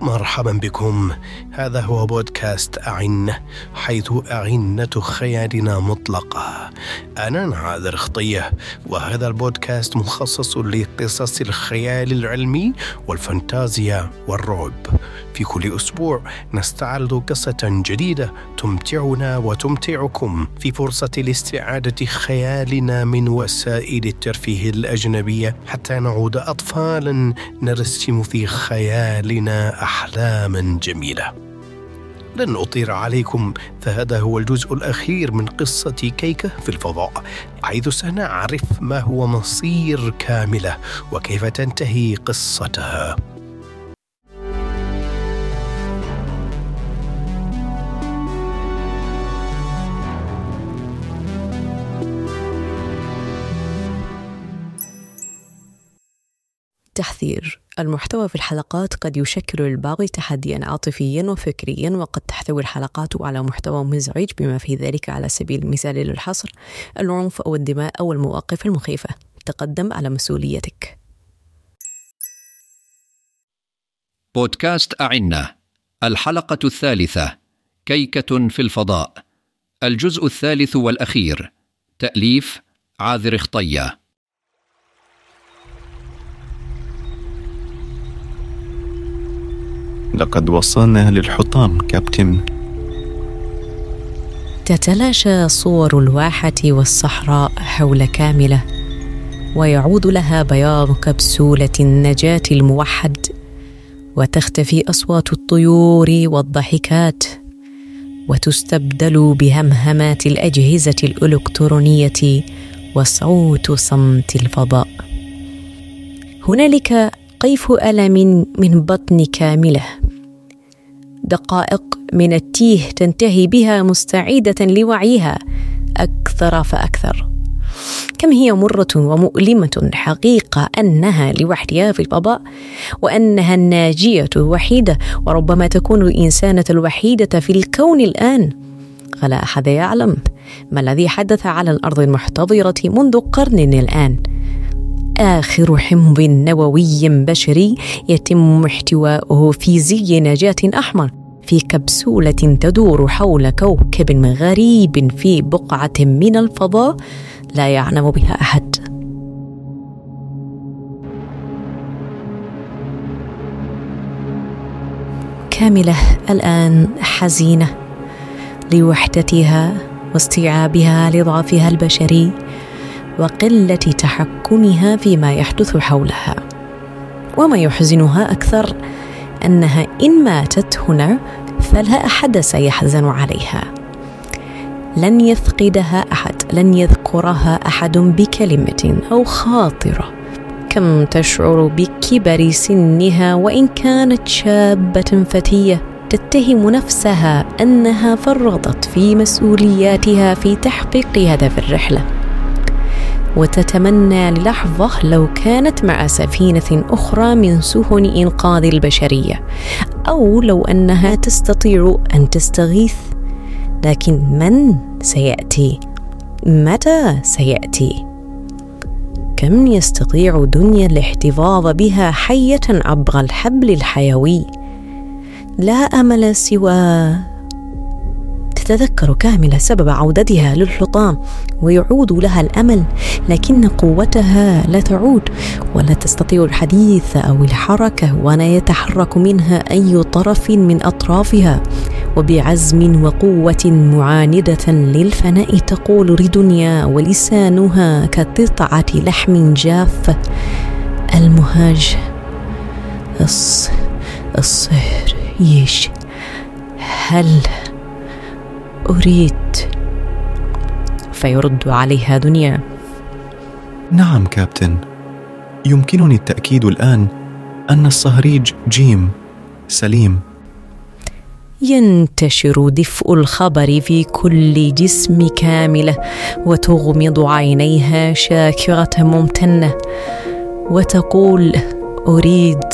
مرحبا بكم. هذا هو بودكاست أعنة حيث أعنة خيالنا مطلقة. أنا نعاذر خطية وهذا البودكاست مخصص لقصص الخيال العلمي والفانتازيا والرعب. في كل أسبوع نستعرض قصة جديدة تمتعنا وتمتعكم في فرصة لاستعادة خيالنا من وسائل الترفيه الأجنبية حتى نعود أطفالا نرسم في خيالنا أحلاما جميلة. لن أطير عليكم فهذا هو الجزء الأخير من قصة كيكة في الفضاء. حيث سنعرف ما هو مصير كاملة وكيف تنتهي قصتها. تحذير. المحتوى في الحلقات قد يشكل للبعض تحديا عاطفيا وفكريا وقد تحتوي الحلقات على محتوى مزعج بما في ذلك على سبيل المثال للحصر العنف أو الدماء أو المواقف المخيفة. تقدم على مسؤوليتك. بودكاست أعنة. الحلقة الثالثة. كيكة في الفضاء. الجزء الثالث والأخير. تأليف عاذر خطية. لقد وصلنا للحطام كابتن. تتلاشى صور الواحة والصحراء حول كاملة ويعود لها بياض كبسولة النجاة الموحد. وتختفي أصوات الطيور والضحكات وتستبدل بهمهمات الأجهزة الإلكترونية وصوت صمت الفضاء. هنالك قيف ألم من بطن كاملة. دقائق من التيه تنتهي بها مستعيدة لوعيها أكثر فأكثر. كم هي مرة ومؤلمة حقيقة أنها لوحدها في الفضاء وأنها الناجية الوحيدة وربما تكون الإنسانة الوحيدة في الكون الآن؟ فلا أحد يعلم. ما الذي حدث على الأرض المحتضرة منذ قرن الآن؟ آخر حمض نووي بشري يتم احتواؤه في زي نجاة أحمر في كبسولة تدور حول كوكب غريب في بقعة من الفضاء لا يعلم بها أحد. كاملة الآن حزينة لوحدتها واستيعابها لضعفها البشري وقلة تحكمها فيما يحدث حولها. وما يحزنها أكثر أنها إن ماتت هنا فلا أحد سيحزن عليها. لن يفقدها أحد لن يذكرها أحد بكلمة أو خاطرة. كم تشعر بكبر سنها وإن كانت شابة فتية تتهم نفسها أنها فرطت في مسؤولياتها في تحقيق هدف الرحلة. وتتمنى للحظة لو كانت مع سفينة أخرى من سفن إنقاذ البشرية أو لو أنها تستطيع أن تستغيث لكن من سيأتي؟ متى سيأتي؟ كم يستطيع دنيا الاحتفاظ بها حية عبر الحبل الحيوي؟ لا أمل سوى تتذكر كاملة سبب عودتها للحطام ويعود لها الأمل لكن قوتها لا تعود ولا تستطيع الحديث أو الحركة ولا يتحرك منها أي طرف من أطرافها وبعزم وقوة معاندة للفناء تقول لدنيا ولسانها كقطعة لحم جاف المهاج. الص... الصهر يش هل أريد. فيرد عليها دنيا. نعم كابتن. يمكنني التأكيد الآن أن الصهريج جيم سليم. ينتشر دفء الخبر في كل جسم كاملة وتغمض عينيها شاكرة ممتنة وتقول أريد.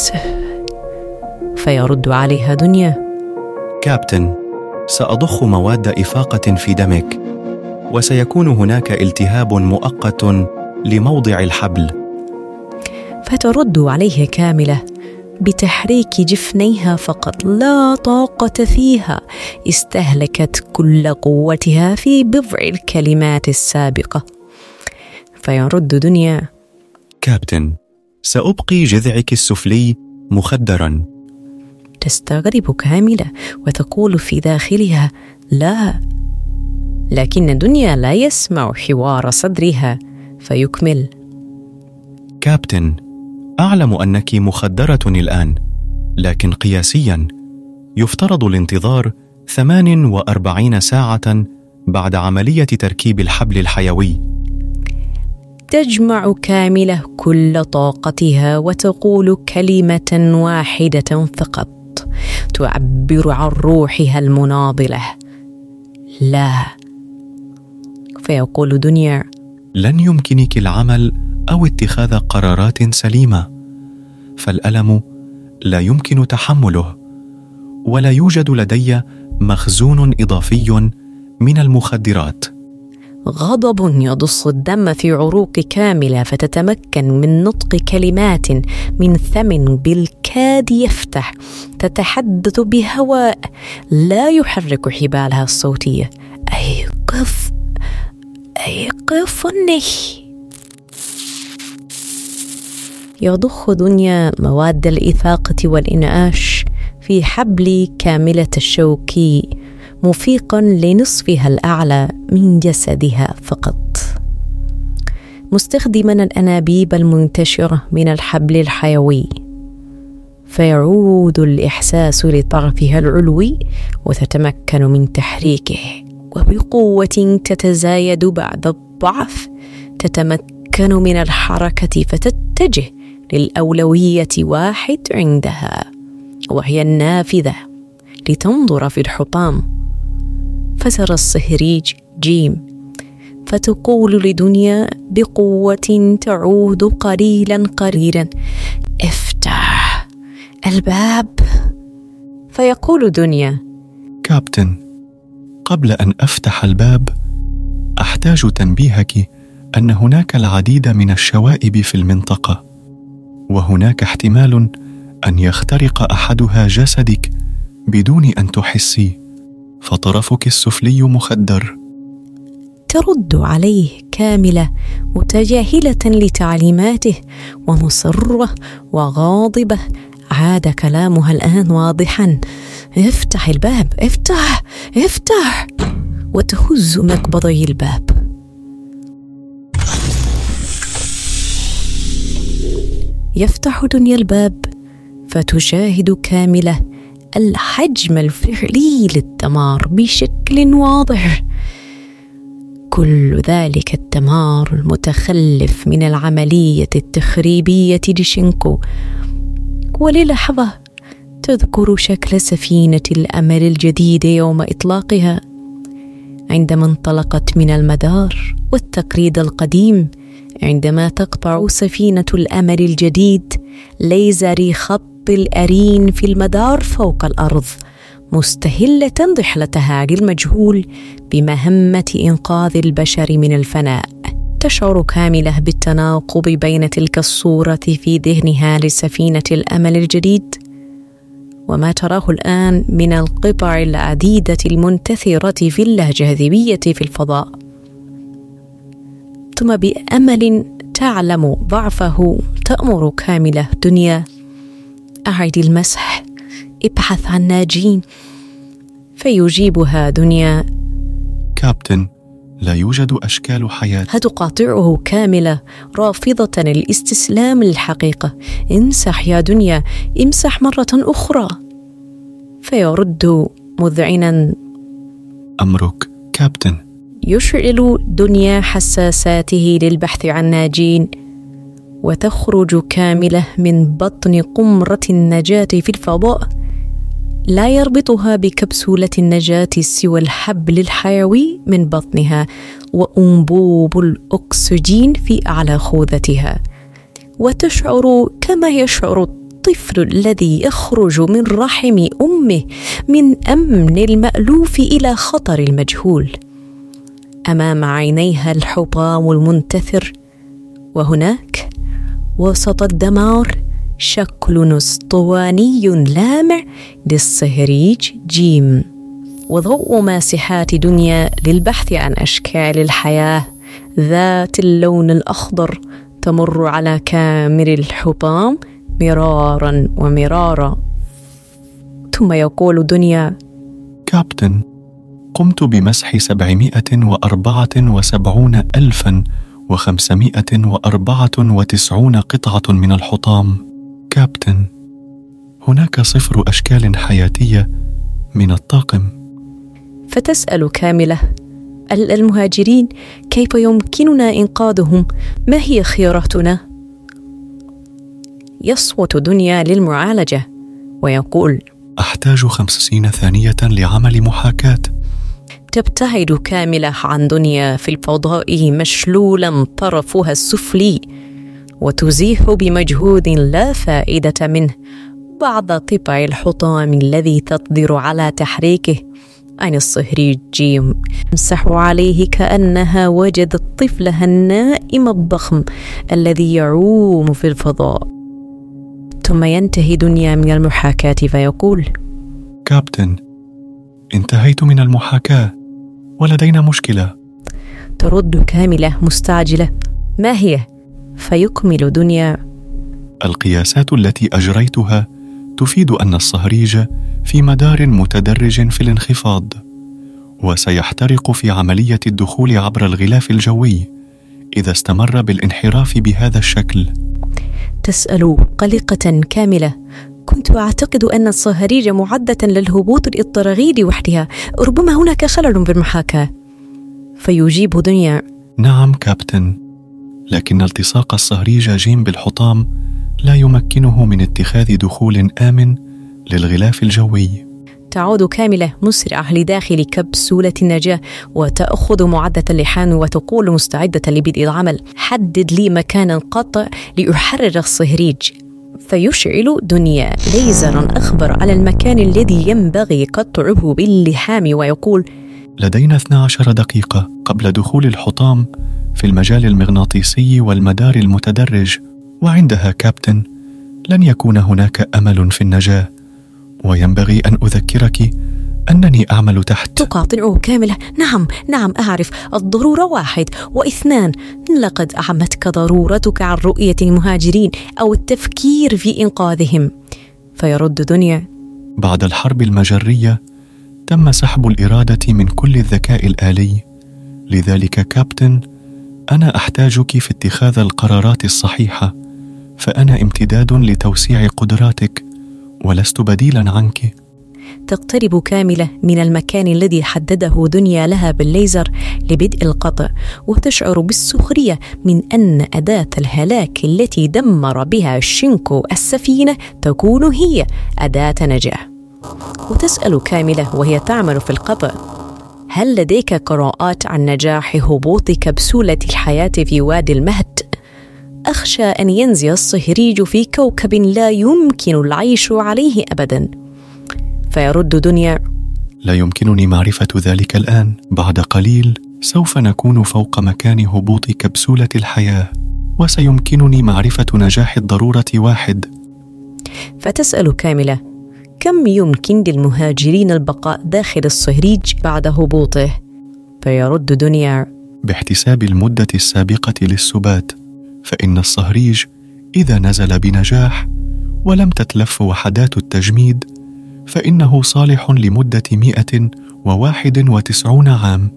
فيرد عليها دنيا. كابتن. سأضخ مواد إفاقة في دمك وسيكون هناك التهاب مؤقت لموضع الحبل. فترد عليه كاملة بتحريك جفنيها فقط لا طاقة فيها. استهلكت كل قوتها في بضع الكلمات السابقة. فيرد دنيا. كابتن سأبقي جذعك السفلي مخدرا. تستغرب كاملة وتقول في داخلها لا لكن دنيا لا يسمع حوار صدرها. فيكمل. كابتن أعلم أنك مخدرة الآن لكن قياسيا يفترض الانتظار 48 ساعة بعد عملية تركيب الحبل الحيوي. تجمع كاملة كل طاقتها وتقول كلمة واحدة فقط. تعبر عن روحها المناضلة. لا. فيقول دنيا لن يمكنك العمل أو اتخاذ قرارات سليمة. فالألم لا يمكن تحمله ولا يوجد لدي مخزون إضافي من المخدرات. غضب يضص الدم في عروق كاملة فتتمكن من نطق كلمات من ثمن بالكاد يفتح تتحدث بهواء لا يحرك حبالها الصوتية. ايقظ ايقظني يضخ دنيا مواد الإثاقة والإنعاش في حبل كاملة الشوك مفيقا لنصفها الأعلى من جسدها فقط. مستخدما الأنابيب المنتشرة من الحبل الحيوي. فيعود الإحساس لطرفها العلوي وتتمكن من تحريكه وبقوة تتزايد بعد الضعف تتمكن من الحركة فتتجه للأولوية واحد عندها وهي النافذة لتنظر في الحطام. فترى الصهريج جيم. فتقول لدنيا بقوة تعود قليلا قليلا. افتح الباب. فيقول دنيا كابتن قبل أن أفتح الباب أحتاج تنبيهك أن هناك العديد من الشوائب في المنطقة وهناك احتمال أن يخترق أحدها جسدك بدون أن تحسي. فطرفك السفلي مخدر. ترد عليه كاملة متجاهلة لتعليماته ومصرة وغاضبة. عاد كلامها الآن واضحا. افتح الباب افتح افتح! وتهز مقبضي الباب. يفتح دنيا الباب فتشاهد كاملة الحجم الفعلي للدمار بشكل واضح. كل ذلك الدمار المتخلف من العملية التخريبية لشينكو وللحظة تذكر شكل سفينة الأمل الجديده يوم إطلاقها. عندما انطلقت من المدار والتقليد القديم عندما تقطع سفينة الأمل الجديد ليزر خط الأرين في المدار فوق الأرض مستهلة رحلتها للمجهول بمهمة إنقاذ البشر من الفناء. تشعر كاملة بالتناقض بين تلك الصورة في ذهنها لسفينة الأمل الجديد. وما تراه الآن من القطع العديدة المنتثرة في اللاجاذبية في الفضاء. ثم بأمل تعلم ضعفه تأمر كاملة دنيا أعد المسح ابحث عن ناجين فيجيبها دنيا. كابتن لا يوجد أشكال حياة. تقاطعه كاملة رافضة الاستسلام للحقيقة. امسح يا دنيا امسح مرة أخرى. فيرد مذعنا. أمرك كابتن. يشعل دنيا حساساته للبحث عن ناجين. وتخرج كاملة من بطن قمرة النجاة في الفضاء لا يربطها بكبسولة النجاة سوى الحبل الحيوي من بطنها وأنبوب الأكسجين في أعلى خوذتها. وتشعر كما يشعر الطفل الذي يخرج من رحم أمه من أمن المألوف إلى خطر المجهول. أمام عينيها الحطام المنتثر وهناك وسط الدمار شكل اسطواني لامع للصهريج جيم. وضوء ماسحات دنيا للبحث عن أشكال الحياة. ذات اللون الأخضر تمر على كامل الحطام مرارا ومرارا. ثم يقول دنيا كابتن قمت بمسح سبعمائة وأربعة وسبعون ألفا وخمسمائة وأربعة وتسعون قطعة من الحطام. كابتن هناك صفر أشكال حياتية من الطاقم. فتسأل كاملة المهاجرين كيف يمكننا إنقاذهم؟ ما هي خياراتنا؟ يصوت دنيا للمعالجة ويقول أحتاج خمسين ثانية لعمل محاكاة. تبتعد كاملة عن دنيا في الفضاء مشلولا طرفها السفلي وتزيح بمجهود لا فائدة منه بعض قطع الحطام الذي تقدر على تحريكه عن الصهريج جيم تمسح عليه كأنها وجدت طفلها النائم الضخم الذي يعوم في الفضاء. ثم ينتهي دنيا من المحاكاة فيقول كابتن انتهيت من المحاكاة. ولدينا مشكلة. ترد كاملة مستعجلة. ما هي؟ فيكمل دنيا. القياسات التي أجريتها تفيد أن الصهريج في مدار متدرج في الانخفاض وسيحترق في عملية الدخول عبر الغلاف الجوي إذا استمر بالانحراف بهذا الشكل. تسأل قلقة كاملة. كنت أعتقد أن الصهريج معدة للهبوط الاضطراري لوحدها. ربما هناك خلل بالمحاكاة فيجيب دنيا. نعم كابتن. لكن التصاق الصهريج جيم بالحطام لا يمكنه من اتخاذ دخول آمن للغلاف الجوي. تعود كاملة مسرعة لداخل كبسولة النجاة وتأخذ معدة اللحام وتقول مستعدة لبدء العمل. حدد لي مكانا قطع لأحرر الصهريج. فيشعل دنيا. ليزرا أخبر على المكان الذي ينبغي قطعه باللحام ويقول لدينا 12 دقيقة قبل دخول الحطام في المجال المغناطيسي والمدار المتدرج وعندها كابتن لن يكون هناك أمل في النجاة وينبغي أن أذكرك أنني أعمل تحت. تقاطعه كاملة. نعم نعم أعرف. الضرورة واحد. واثنان لقد أعمتك ضرورتك عن رؤية المهاجرين أو التفكير في إنقاذهم. فيرد دنيا. بعد الحرب المجرية تم سحب الإرادة من كل الذكاء الآلي. لذلك كابتن أنا أحتاجك في اتخاذ القرارات الصحيحة. فأنا امتداد لتوسيع قدراتك ولست بديلا عنك. تقترب كاملة من المكان الذي حدده دنيا لها بالليزر لبدء القطع وتشعر بالسخرية من أن أداة الهلاك التي دمر بها شينكو السفينة تكون هي أداة نجاه وتسأل كاملة وهي تعمل في القطع هل لديك قراءات عن نجاح هبوط كبسولة الحياة في وادي المهد؟ أخشى أن ينزل الصهريج في كوكب لا يمكن العيش عليه ابدا. فيرد دنيا. لا يمكنني معرفة ذلك الآن. بعد قليل سوف نكون فوق مكان هبوط كبسولة الحياة وسيمكنني معرفة نجاح الضرورة واحد. فتسأل كاملة كم يمكن للمهاجرين البقاء داخل الصهريج بعد هبوطه؟ فيرد دنيا. باحتساب المدة السابقة للسبات فإن الصهريج إذا نزل بنجاح ولم تتلف وحدات التجميد فإنه صالح لمدة مئة وواحد وتسعون عام.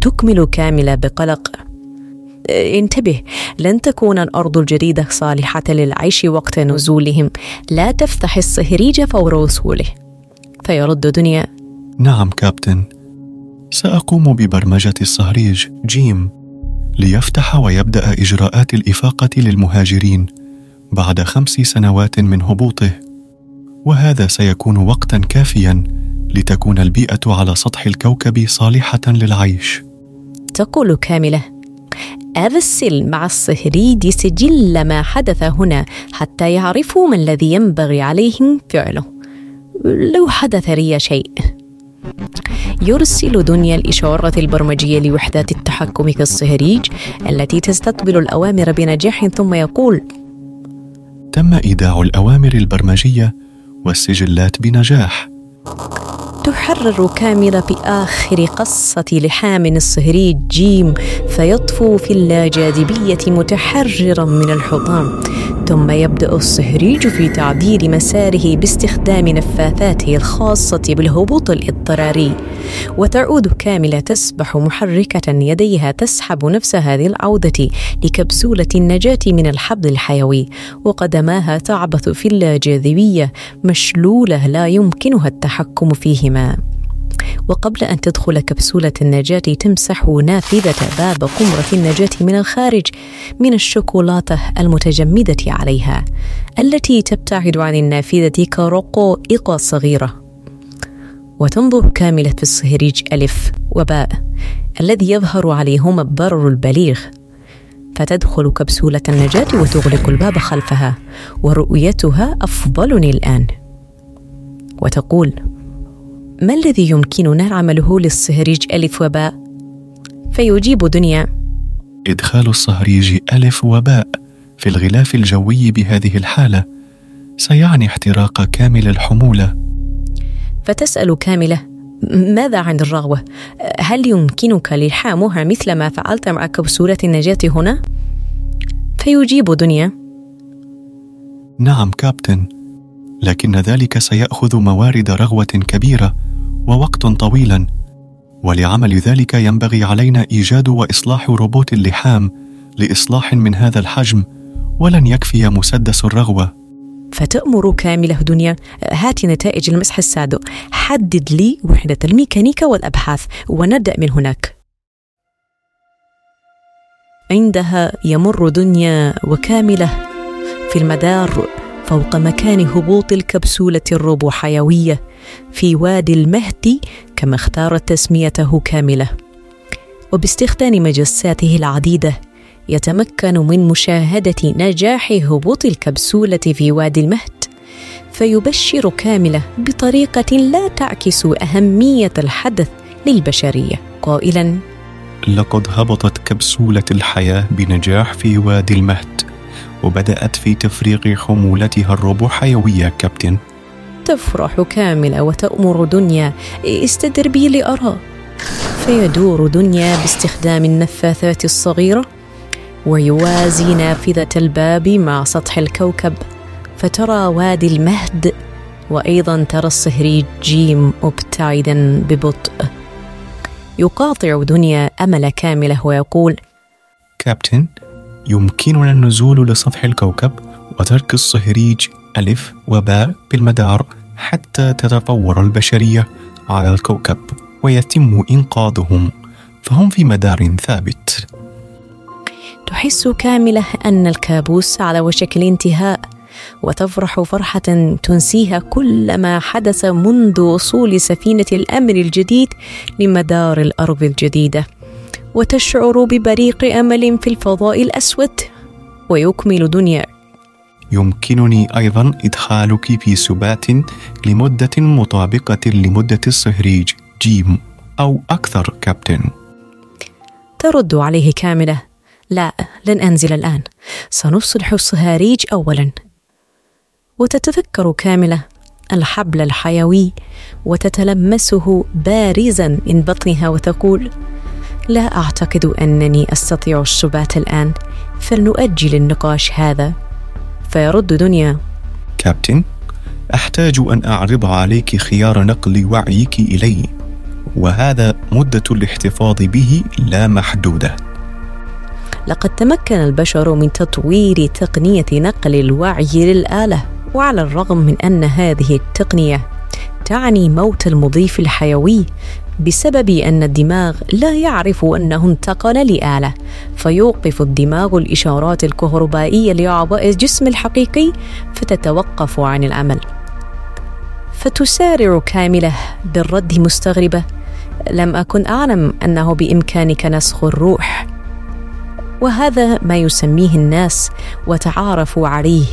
تكمل كاملة بقلق. انتبه لن تكون الأرض الجديدة صالحة للعيش وقت نزولهم. لا تفتح الصهريج فور وصوله. فيردونيا. نعم كابتن. سأقوم ببرمجة الصهريج جيم ليفتح ويبدأ إجراءات الإفاقة للمهاجرين بعد خمس سنوات من هبوطه. وهذا سيكون وقتا كافيا لتكون البيئة على سطح الكوكب صالحة للعيش. تقول كاملة أرسل مع الصهريد سجل ما حدث هنا حتى يعرفوا ما الذي ينبغي عليهم فعله لو حدث لي شيء. يرسل دنيا الإشارة البرمجية لوحدات التحكم كالصهريج التي تستقبل الأوامر بنجاح ثم يقول تم إيداع الأوامر البرمجية والسجلات بنجاح. تحرر كاملة بآخر قصة لحام الصهري جيم فيطفو في اللاجاذبية متحررا من الحطام. ثم يبدأ الصهريج في تعديل مساره باستخدام نفاثاته الخاصة بالهبوط الاضطراري. وتعود كاملة تسبح محركة يديها تسحب نفسها للعودة لكبسولة النجاة من الحبل الحيوي. وقدماها تعبث في اللاجاذبية مشلولة لا يمكنها التحكم فيهما. وقبل أن تدخل كبسولة النجاة تمسح نافذة باب قمرة النجاة من الخارج من الشوكولاتة المتجمدة عليها التي تبتعد عن النافذة كرقائق صغيرة. وتنظر كاملة في الصهريج ألف وباء الذي يظهر عليهما الضرر البليغ. فتدخل كبسولة النجاة وتغلق الباب خلفها ورؤيتها أفضلني الآن. وتقول ما الذي يمكننا عمله للصهريج ألف وباء؟ فيجيب دنيا إدخال الصهريج ألف وباء في الغلاف الجوي بهذه الحالة سيعني احتراق كامل الحمولة فتسأل كاملة ماذا عن الرغوة؟ هل يمكنك لحامها مثل ما فعلت مع كبسولة النجاة هنا؟ فيجيب دنيا نعم كابتن لكن ذلك سيأخذ موارد رغوة كبيرة ووقتا طويلا. ولعمل ذلك ينبغي علينا إيجاد وإصلاح روبوت اللحام لإصلاح من هذا الحجم ولن يكفي مسدس الرغوة. فتأمر كاملة دنيا هات نتائج المسح السادئ حدد لي وحدة الميكانيكا والأبحاث ونبدأ من هناك. عندها يمر دنيا وكاملة في المدار فوق مكان هبوط الكبسولة الروبو حيوية في وادي المهدي كما اختارت تسميته كاملة. وباستخدام مجساته العديدة يتمكن من مشاهدة نجاح هبوط الكبسولة في وادي المهد فيبشر كاملة بطريقة لا تعكس أهمية الحدث للبشرية. قائلا لقد هبطت كبسولة الحياة بنجاح في وادي المهد وبدأت في تفريغ حمولتها الروبو حيوية كابتن. تفرح كاملة وتأمر دنيا. استدر بي لأرى. فيدور دنيا باستخدام النفاثات الصغيرة ويوازي نافذة الباب مع سطح الكوكب. فترى وادي المهد وأيضا ترى الصهريج جيم مبتعدا ببطء. يقاطع دنيا أمل كاملة ويقول كابتن يمكننا النزول لسطح الكوكب وترك الصهريج ألف وباء بالمدار حتى تتطور البشرية على الكوكب ويتم إنقاذهم فهم في مدار ثابت. تحس كاملة أن الكابوس على وشك الانتهاء وتفرح فرحة تنسيها كل ما حدث منذ وصول سفينة الأمر الجديد لمدار الأرض الجديدة. وتشعر ببريق أمل في الفضاء الأسود ويكمل دنيا يمكنني أيضا إدخالك في سبات لمدة مطابقة لمدة الصهريج جيم أو أكثر كابتن. ترد عليه كاملة. لا لن أنزل الآن. سنصلح الصهاريج أولا. وتتذكر كاملة الحبل الحيوي وتتلمسه بارزا من بطنها وتقول لا أعتقد أنني أستطيع السبات الآن فلنؤجل النقاش هذا. فيرد دنيا. كابتن أحتاج أن أعرض عليك خيار نقل وعيك إلي وهذا مدة الاحتفاظ به لا محدودة. لقد تمكن البشر من تطوير تقنية نقل الوعي للآلة وعلى الرغم من أن هذه التقنية تعني موت المضيف الحيوي بسبب أن الدماغ لا يعرف أنه انتقل لآلة فيوقف الدماغ الإشارات الكهربائية لأعضاء الجسم الحقيقي فتتوقف عن العمل فتسارع كاملة بالرد مستغربة. لم أكن أعلم أنه بإمكانك نسخ الروح. وهذا ما يسميه الناس وتعارفوا عليه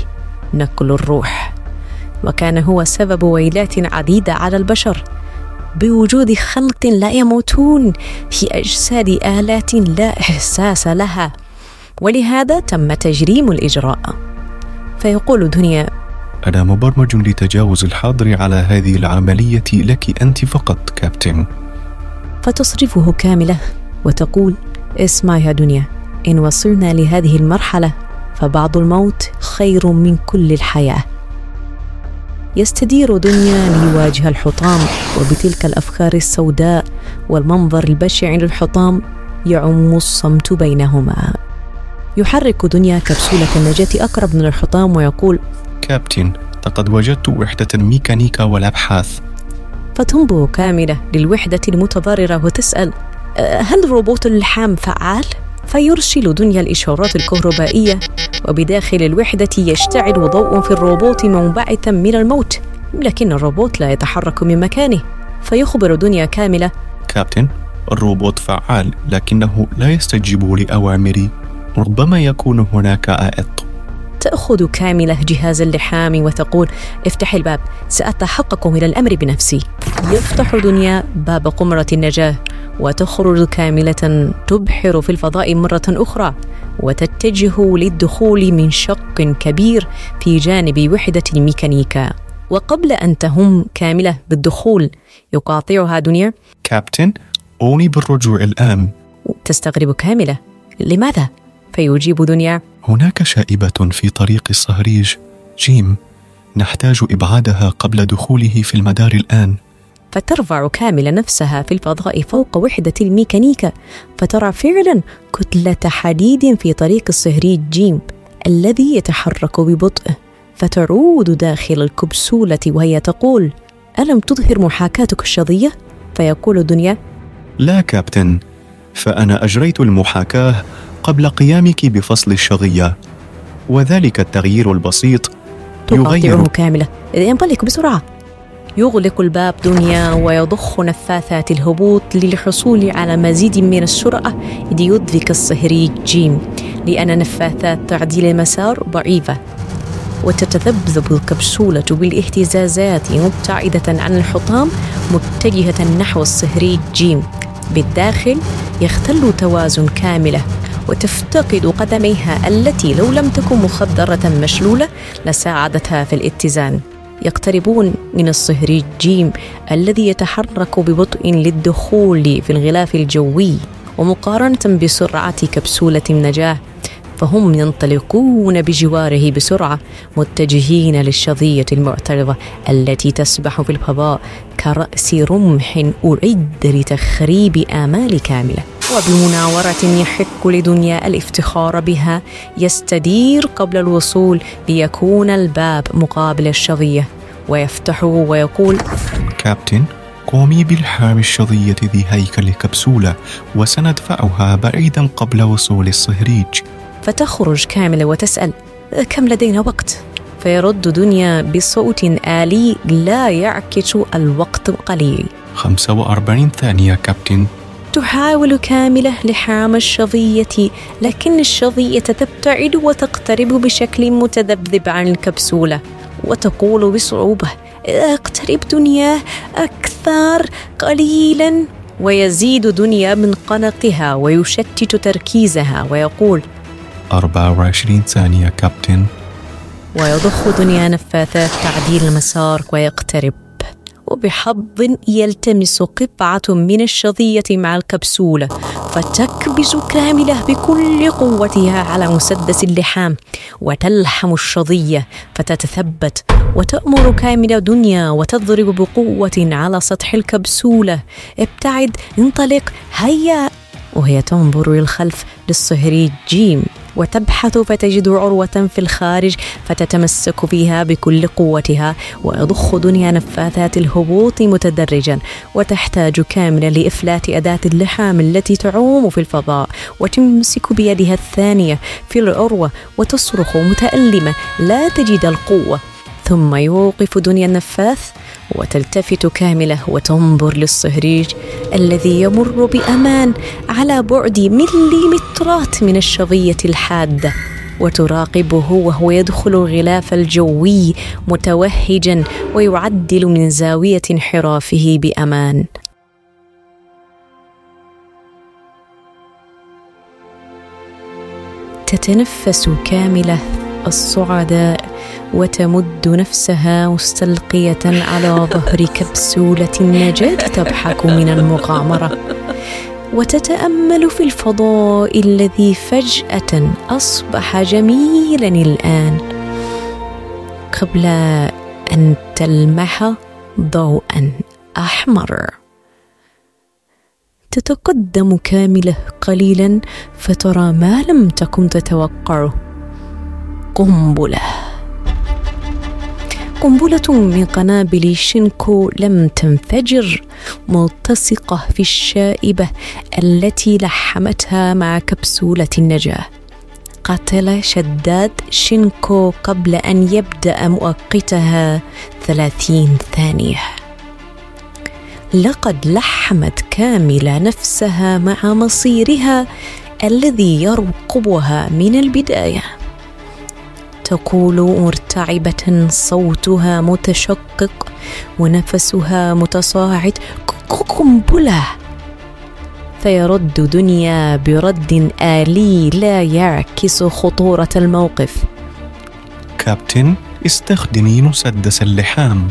نقل الروح. وكان هو سبب ويلات عديدة على البشر. بوجود خلق لا يموتون في أجساد آلات لا إحساس لها. ولهذا تم تجريم الإجراء. فيقول دنيا أنا مبرمج لتجاوز الحاضر على هذه العملية لك أنت فقط كابتن. فتصرفه كاملة وتقول اسمع يا دنيا إن وصلنا لهذه المرحلة فبعض الموت خير من كل الحياة. يستدير دنيا ليواجه الحطام وبتلك الأفكار السوداء والمنظر البشع للحطام يعم الصمت بينهما يحرك دنيا كبسولة النجاة أقرب من الحطام ويقول كابتن لقد وجدت وحدة الميكانيكا والأبحاث فتنبه كاملة للوحدة المتضررة وتسأل "أه، هل روبوت اللحام فعال؟ فيرسل دنيا الإشارات الكهربائية وبداخل الوحدة يشتعل ضوء في الروبوت منبعثا من الموت لكن الروبوت لا يتحرك من مكانه فيخبر دنيا كاملة. كابتن الروبوت فعال لكنه لا يستجيب لأوامري ربما يكون هناك عائق تأخذ كاملة جهاز اللحام وتقول افتح الباب سأتحقق من الأمر بنفسي. يفتح دنيا باب قمرة النجاة وتخرج كاملة تبحر في الفضاء مرة أخرى وتتجه للدخول من شق كبير في جانب وحدة الميكانيكا. وقبل أن تهم كاملة بالدخول يقاطعها دنيا. كابتن أوني بالرجوع الآن. تستغرب كاملة لماذا؟ فيجيب دنيا. هناك شائبة في طريق الصهريج. جيم نحتاج إبعادها قبل دخوله في المدار الآن. فترفع كاملة نفسها في الفضاء فوق وحدة الميكانيكا فترى فعلا كتلة حديد في طريق الصهريج. جيم الذي يتحرك ببطء فتعود داخل الكبسولة وهي تقول ألم تظهر محاكاتك الشظية؟ فيقول دنيا. لا كابتن فأنا أجريت المحاكاة قبل قيامك بفصل الشظية وذلك التغيير البسيط تقاطعه كاملة. ينطلق بسرعة. يغلق الباب دنيا ويضخ نفاثات الهبوط للحصول على مزيد من السرعة ليدرك الصهريج جيم. لأن نفاثات تعديل المسار ضعيفة. وتتذبذب الكبسولة بالاهتزازات مبتعدة عن الحطام متجهة نحو الصهريج جيم. بالداخل يختل توازن كاملة. وتفتقد قدميها التي لو لم تكن مخدرة مشلولة لساعدتها في الاتزان. يقتربون من الصهريج جيم الذي يتحرك ببطء للدخول في الغلاف الجوي ومقارنة بسرعة كبسولة النجاة فهم ينطلقون بجواره بسرعة متجهين للشظية المعترضة التي تسبح في الفضاء كرأس رمح أعد لتخريب آمال كاملة. وبمناورة يحق لدنيا الافتخار بها يستدير قبل الوصول ليكون الباب مقابل الشظية. ويفتحه ويقول كابتن قومي بالحام الشظية ذي هيكل كبسولة وسندفعها بعيدا قبل وصول الصهريج. فتخرج كاملة وتسأل كم لدينا وقت؟ فيرد دنيا بصوت آلي لا يعكس الوقت قليل. 45 ثانية كابتن. تحاول كاملة لحام الشظية لكن الشظية تبتعد وتقترب بشكل متذبذب عن الكبسولة وتقول بصعوبة أقترب دنيا أكثر قليلا؟ ويزيد دنيا من قلقها ويشتت تركيزها ويقول 24 ثانية كابتن. ويضخ دنيا نفاثات تعديل المسار ويقترب. وبحظ يلتمس قطعة من الشظية مع الكبسولة فتكبس كاملة بكل قوتها على مسدس اللحام وتلحم الشظية فتتثبت وتأمر كاملة دنيا وتضرب بقوة على سطح الكبسولة. ابتعد انطلق هيا! وهي تنظر للخلف للصهري جيم وتبحث فتجد عروة في الخارج فتتمسك فيها بكل قوتها ويضخ دنيا نفاثات الهبوط متدرجا وتحتاج كاملة لإفلات أداة اللحام التي تعوم في الفضاء وتمسك بيدها الثانية في العروة وتصرخ متألمة لا تجد القوة. ثم يوقف دنيا النفاث وتلتفت كاملة وتنظر للصهريج الذي يمر بأمان على بعد مليمترات من الشظية الحاده وتراقبه وهو يدخل الغلاف الجوي متوهجا ويعدل من زاوية انحرافه بأمان. تتنفس كاملة الصعداء وتمد نفسها مستلقية على ظهر كبسولة النجاة تضحك من المغامرة. وتتأمل في الفضاء الذي فجأة أصبح جميلا الآن. قبل أن تلمح ضوءا أحمر. تتقدم كامله قليلا فترى ما لم تكن تتوقعه. قنبلة. قنبلة من قنابل شينكو لم تنفجر ملتصقة في الشائبة التي لحمتها مع كبسولة النجاة. قتل شداد شينكو قبل أن يبدأ مؤقتها ثلاثين ثانية. لقد لحمت كاملة نفسها مع مصيرها الذي يرقبها من البداية. تقول مرتعبة صوتها متشقق ونفسها متصاعد قنبلة! فيرد دنيا برد آلي لا يعكس خطورة الموقف. كابتن استخدمي مسدس اللحام.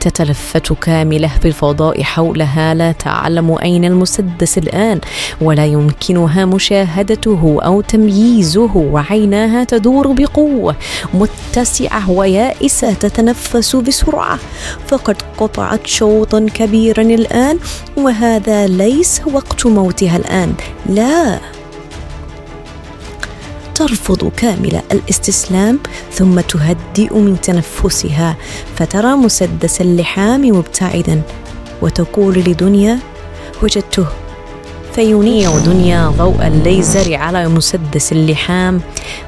تتلفت كاملة في الفضاء حولها. لا تعلم أين المسدس الآن ولا يمكنها مشاهدته أو تمييزه وعيناها تدور بقوة متسعة ويائسة تتنفس بسرعة. فقد قطعت شوطا كبيرا الآن وهذا ليس وقت موتها الآن. لا. ترفض كاملة الاستسلام ثم تهدئ من تنفسها فترى مسدس اللحام مبتعدا وتقول لدنيا وجدته فينيع دنيا ضوء الليزر على مسدس اللحام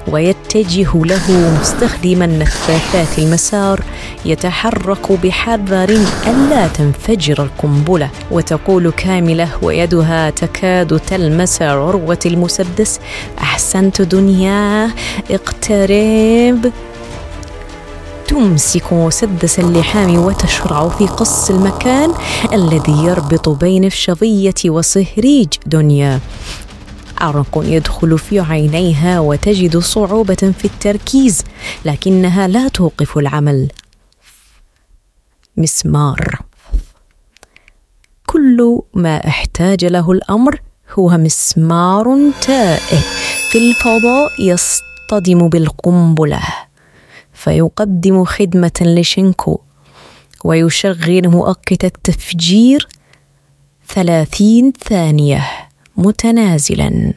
ويتجه له مستخدما نفاثات المسار يتحرك بحذر ألا تنفجر القنبلة. وتقول كاملة ويدها تكاد تلمس عروة المسدس أحسنت دنيا اقترب. تمسك مسدس اللحام وتشرع في قص المكان الذي يربط بين الشظية وصهريج دنيا عرق يدخل في عينيها وتجد صعوبة في التركيز لكنها لا توقف العمل. مسمار. كل ما احتاج له الأمر هو مسمار تائه في الفضاء يصطدم بالقنبلة. فيقدم خدمة لشينكو ويشغل مؤقت التفجير ثلاثين ثانية متنازلا.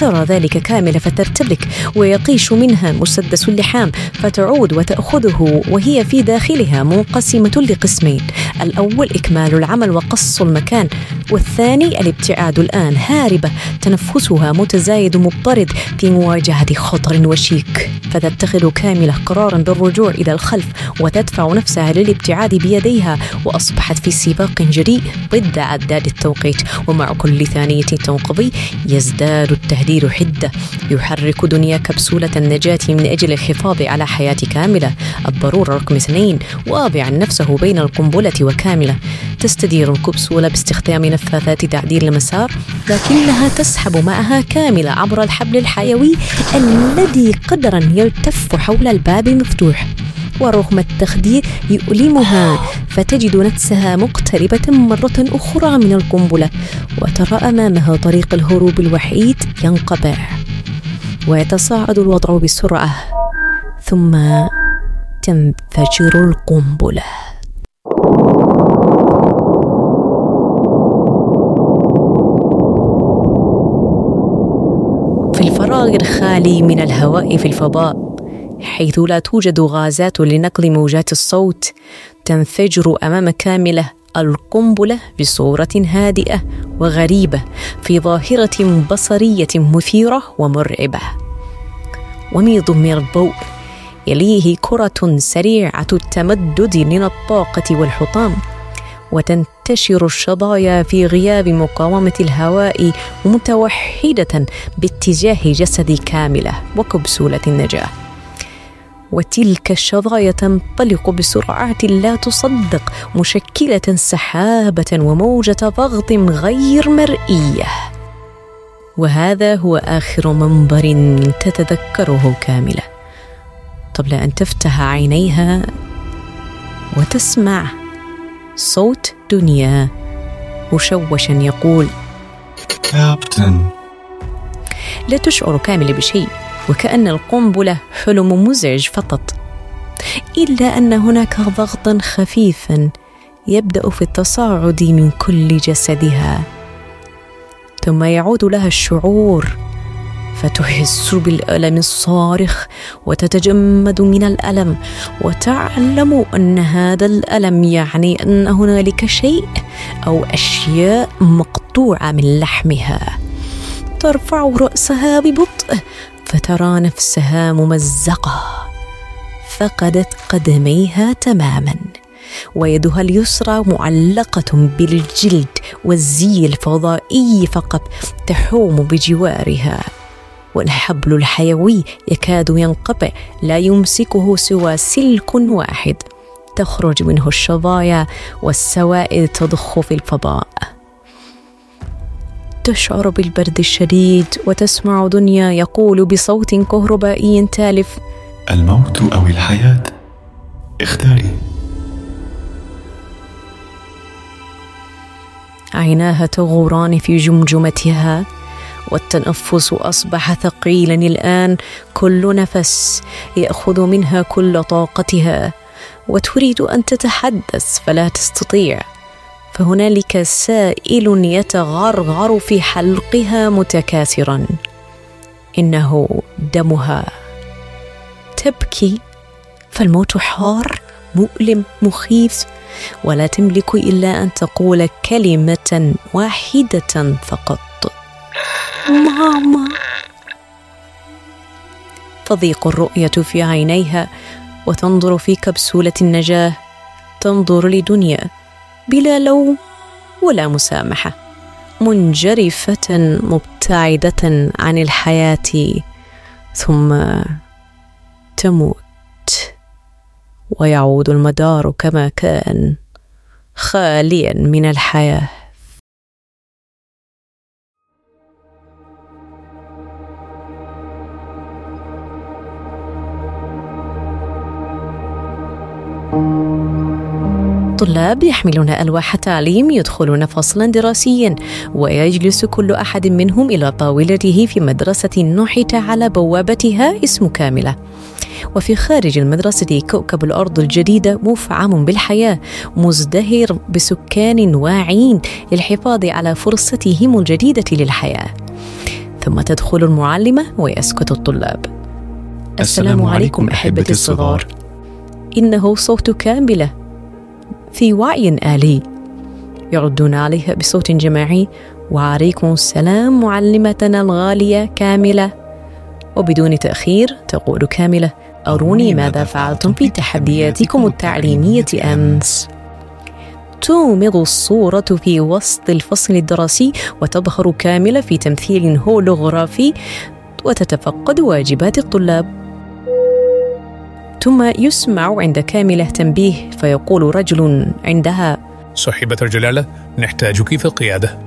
ترى ذلك كاملة فترتبك ويقيش منها مسدس اللحام فتعود وتأخذه وهي في داخلها منقسمة لقسمين. الأول إكمال العمل وقص المكان والثاني الابتعاد الآن هاربة تنفسها متزايد مضطرد في مواجهة خطر وشيك. فتتخذ كاملة قرارا بالرجوع إلى الخلف وتدفع نفسها للابتعاد بيديها وأصبحت في سباق جريء ضد عداد التوقيت. ومع كل ثانية تنقضي يزداد التهديد حدة. يحرك دنيا كبسولة النجاة من أجل الحفاظ على حياة كاملة. الضرورة رقم اثنين واضعا نفسه بين القنبلة وكاملة. تستدير الكبسولة باستخدام نفاثات تعديل المسار لكنها تسحب معها كاملة عبر الحبل الحيوي الذي قدرا يلتف حول الباب المفتوح ورغم التخدير يؤلمها فتجد نفسها مقتربة مرة أخرى من القنبلة وترى أمامها طريق الهروب الوحيد ينقطع ويتصاعد الوضع بسرعة ثم تنفجر القنبلة. في الفراغ الخالي من الهواء في الفضاء حيث لا توجد غازات لنقل موجات الصوت تنفجر أمام كاملة القنبلة بصورة هادئة وغريبة في ظاهرة بصرية مثيرة ومرعبة. وميض من الضوء يليه كرة سريعة التمدد من الطاقة والحطام وتنتشر الشظايا في غياب مقاومة الهواء متوحدة باتجاه جسد كاملة وكبسولة النجاة. وتلك الشظايا تنطلق بسرعات لا تصدق مشكلة سحابة وموجة ضغط غير مرئية. وهذا هو آخر منظر تتذكره كاملة. قبل أن تفتح عينيها وتسمع صوت دنيا مشوشا يقول كابتن لا تشعر كاملة بشيء. وكأن القنبلة حلم مزعج فقط. إلا أن هناك ضغطا خفيفا يبدأ في التصاعد من كل جسدها. ثم يعود لها الشعور فتحس بالألم الصارخ وتتجمد من الألم وتعلم أن هذا الألم يعني أن هنالك شيء أو أشياء مقطوعة من لحمها. ترفع رأسها ببطء فترى نفسها ممزقة فقدت قدميها تماما ويدها اليسرى معلقة بالجلد والزي الفضائي فقط تحوم بجوارها. والحبل الحيوي يكاد ينقطع لا يمسكه سوى سلك واحد تخرج منه الشظايا والسوائل تضخ في الفضاء. تشعر بالبرد الشديد وتسمع دنيا يقول بصوت كهربائي تالف. الموت أو الحياة؟ اختاري. عيناها تغوران في جمجمتها والتنفس أصبح ثقيلا الآن. كل نفس يأخذ منها كل طاقتها. وتريد أن تتحدث فلا تستطيع. فهنالك سائل يتغرغر في حلقها متكاثرا. إنه دمها تبكي فالموت حار مؤلم مخيف ولا تملك إلا أن تقول كلمة واحدة فقط. ماما. تضيق الرؤية في عينيها وتنظر في كبسولة النجاة. تنظر لدنيا. بلا لوم ولا مسامحة منجرفة مبتعدة عن الحياة ثم تموت. ويعود المدار كما كان خاليا من الحياة. طلاب يحملون ألواح تعليم يدخلون فصلا دراسيا ويجلس كل أحد منهم إلى طاولته في مدرسة نحت على بوابتها اسم كاملة. وفي خارج المدرسة كوكب الأرض الجديدة مفعم بالحياة مزدهر بسكان واعين للحفاظ على فرصتهم الجديدة للحياة. ثم تدخل المعلمة ويسكت الطلاب. السلام عليكم أحبتي الصغار. إنه صوت كاملة. في وعي آلي. يردون عليها بصوت جماعي وعليكم السلام معلمتنا الغالية كاملة. وبدون تأخير تقول كاملة أروني ماذا فعلتم في تحدياتكم التعليمية أمس؟ تومض الصورة في وسط الفصل الدراسي وتظهر كاملة في تمثيل هولوغرافي وتتفقد واجبات الطلاب. ثم يسمع عند كاملة تنبيه فيقول رجل عندها صاحبة الجلالة نحتاجك في القيادة.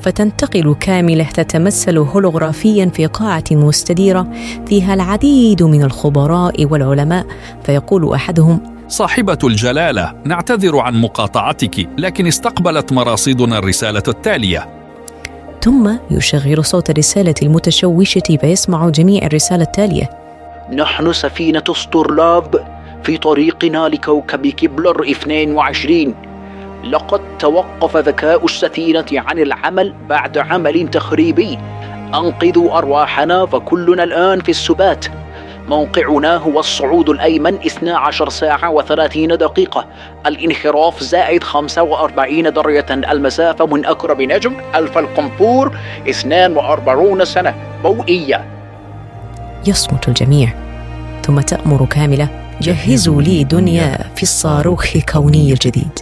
فتنتقل كاملة تتمثل هولوغرافيا في قاعة مستديرة فيها العديد من الخبراء والعلماء فيقول أحدهم صاحبة الجلالة نعتذر عن مقاطعتك لكن استقبلت مراصدنا الرسالة التالية. ثم يشغل صوت الرسالة المتشوشة فيسمع جميع الرسالة التالية. نحن سفينة ستورلاب في طريقنا لكوكب كبلر 22 لقد توقف ذكاء السفينة عن العمل بعد عمل تخريبي. أنقذوا أرواحنا فكلنا الآن في السبات. موقعنا هو الصعود الأيمن 12 ساعة و30 دقيقة. الانحراف زائد 45 درجة. المسافة من أقرب نجم ألف القنفور 42 سنة. ضوئية يصمت الجميع ثم تأمر كاملة جهزوا لي دنيا في الصاروخ الكوني الجديد.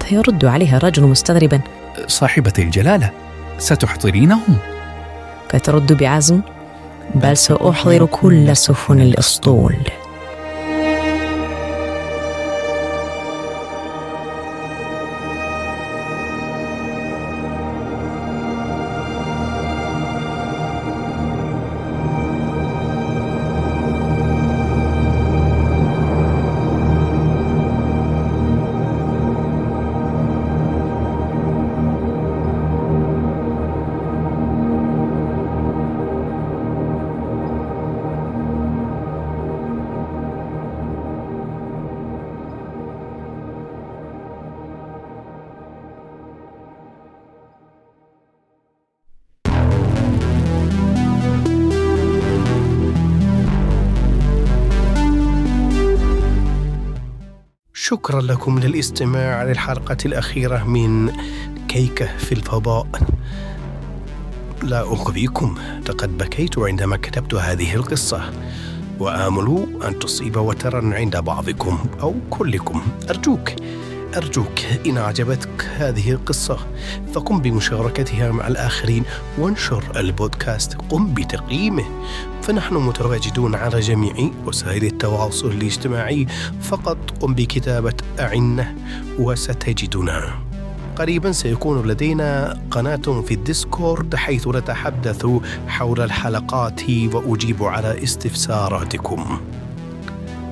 فيرد عليها الرجل مستغربا. صاحبة الجلالة ستحضرينهم؟ فترد بعزم. بل سأحضر كل سفن الأسطول. شكرا لكم للاستماع للحلقة الأخيرة من كيكة في الفضاء. لا أخبيكم لقد بكيت عندما كتبت هذه القصة. وآمل أن تصيب وترا عند بعضكم أو كلكم. أرجوك. أرجوك إن أعجبتك هذه القصة فقم بمشاركتها مع الآخرين وانشر البودكاست. قم بتقييمه. فنحن متواجدون على جميع وسائل التواصل الاجتماعي فقط قم بكتابة أعنة وستجدنا. قريبا سيكون لدينا قناة في الديسكورد حيث نتحدث حول الحلقات وأجيب على استفساراتكم.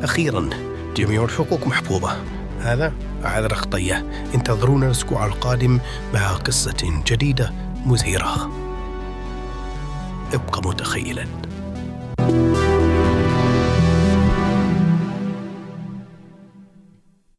أخيرا جميع الحقوق محفوظة. هذا؟ عذر خطية انتظرونا الأسبوع القادم مع قصة جديدة مثيرة. ابقى متخيلاً.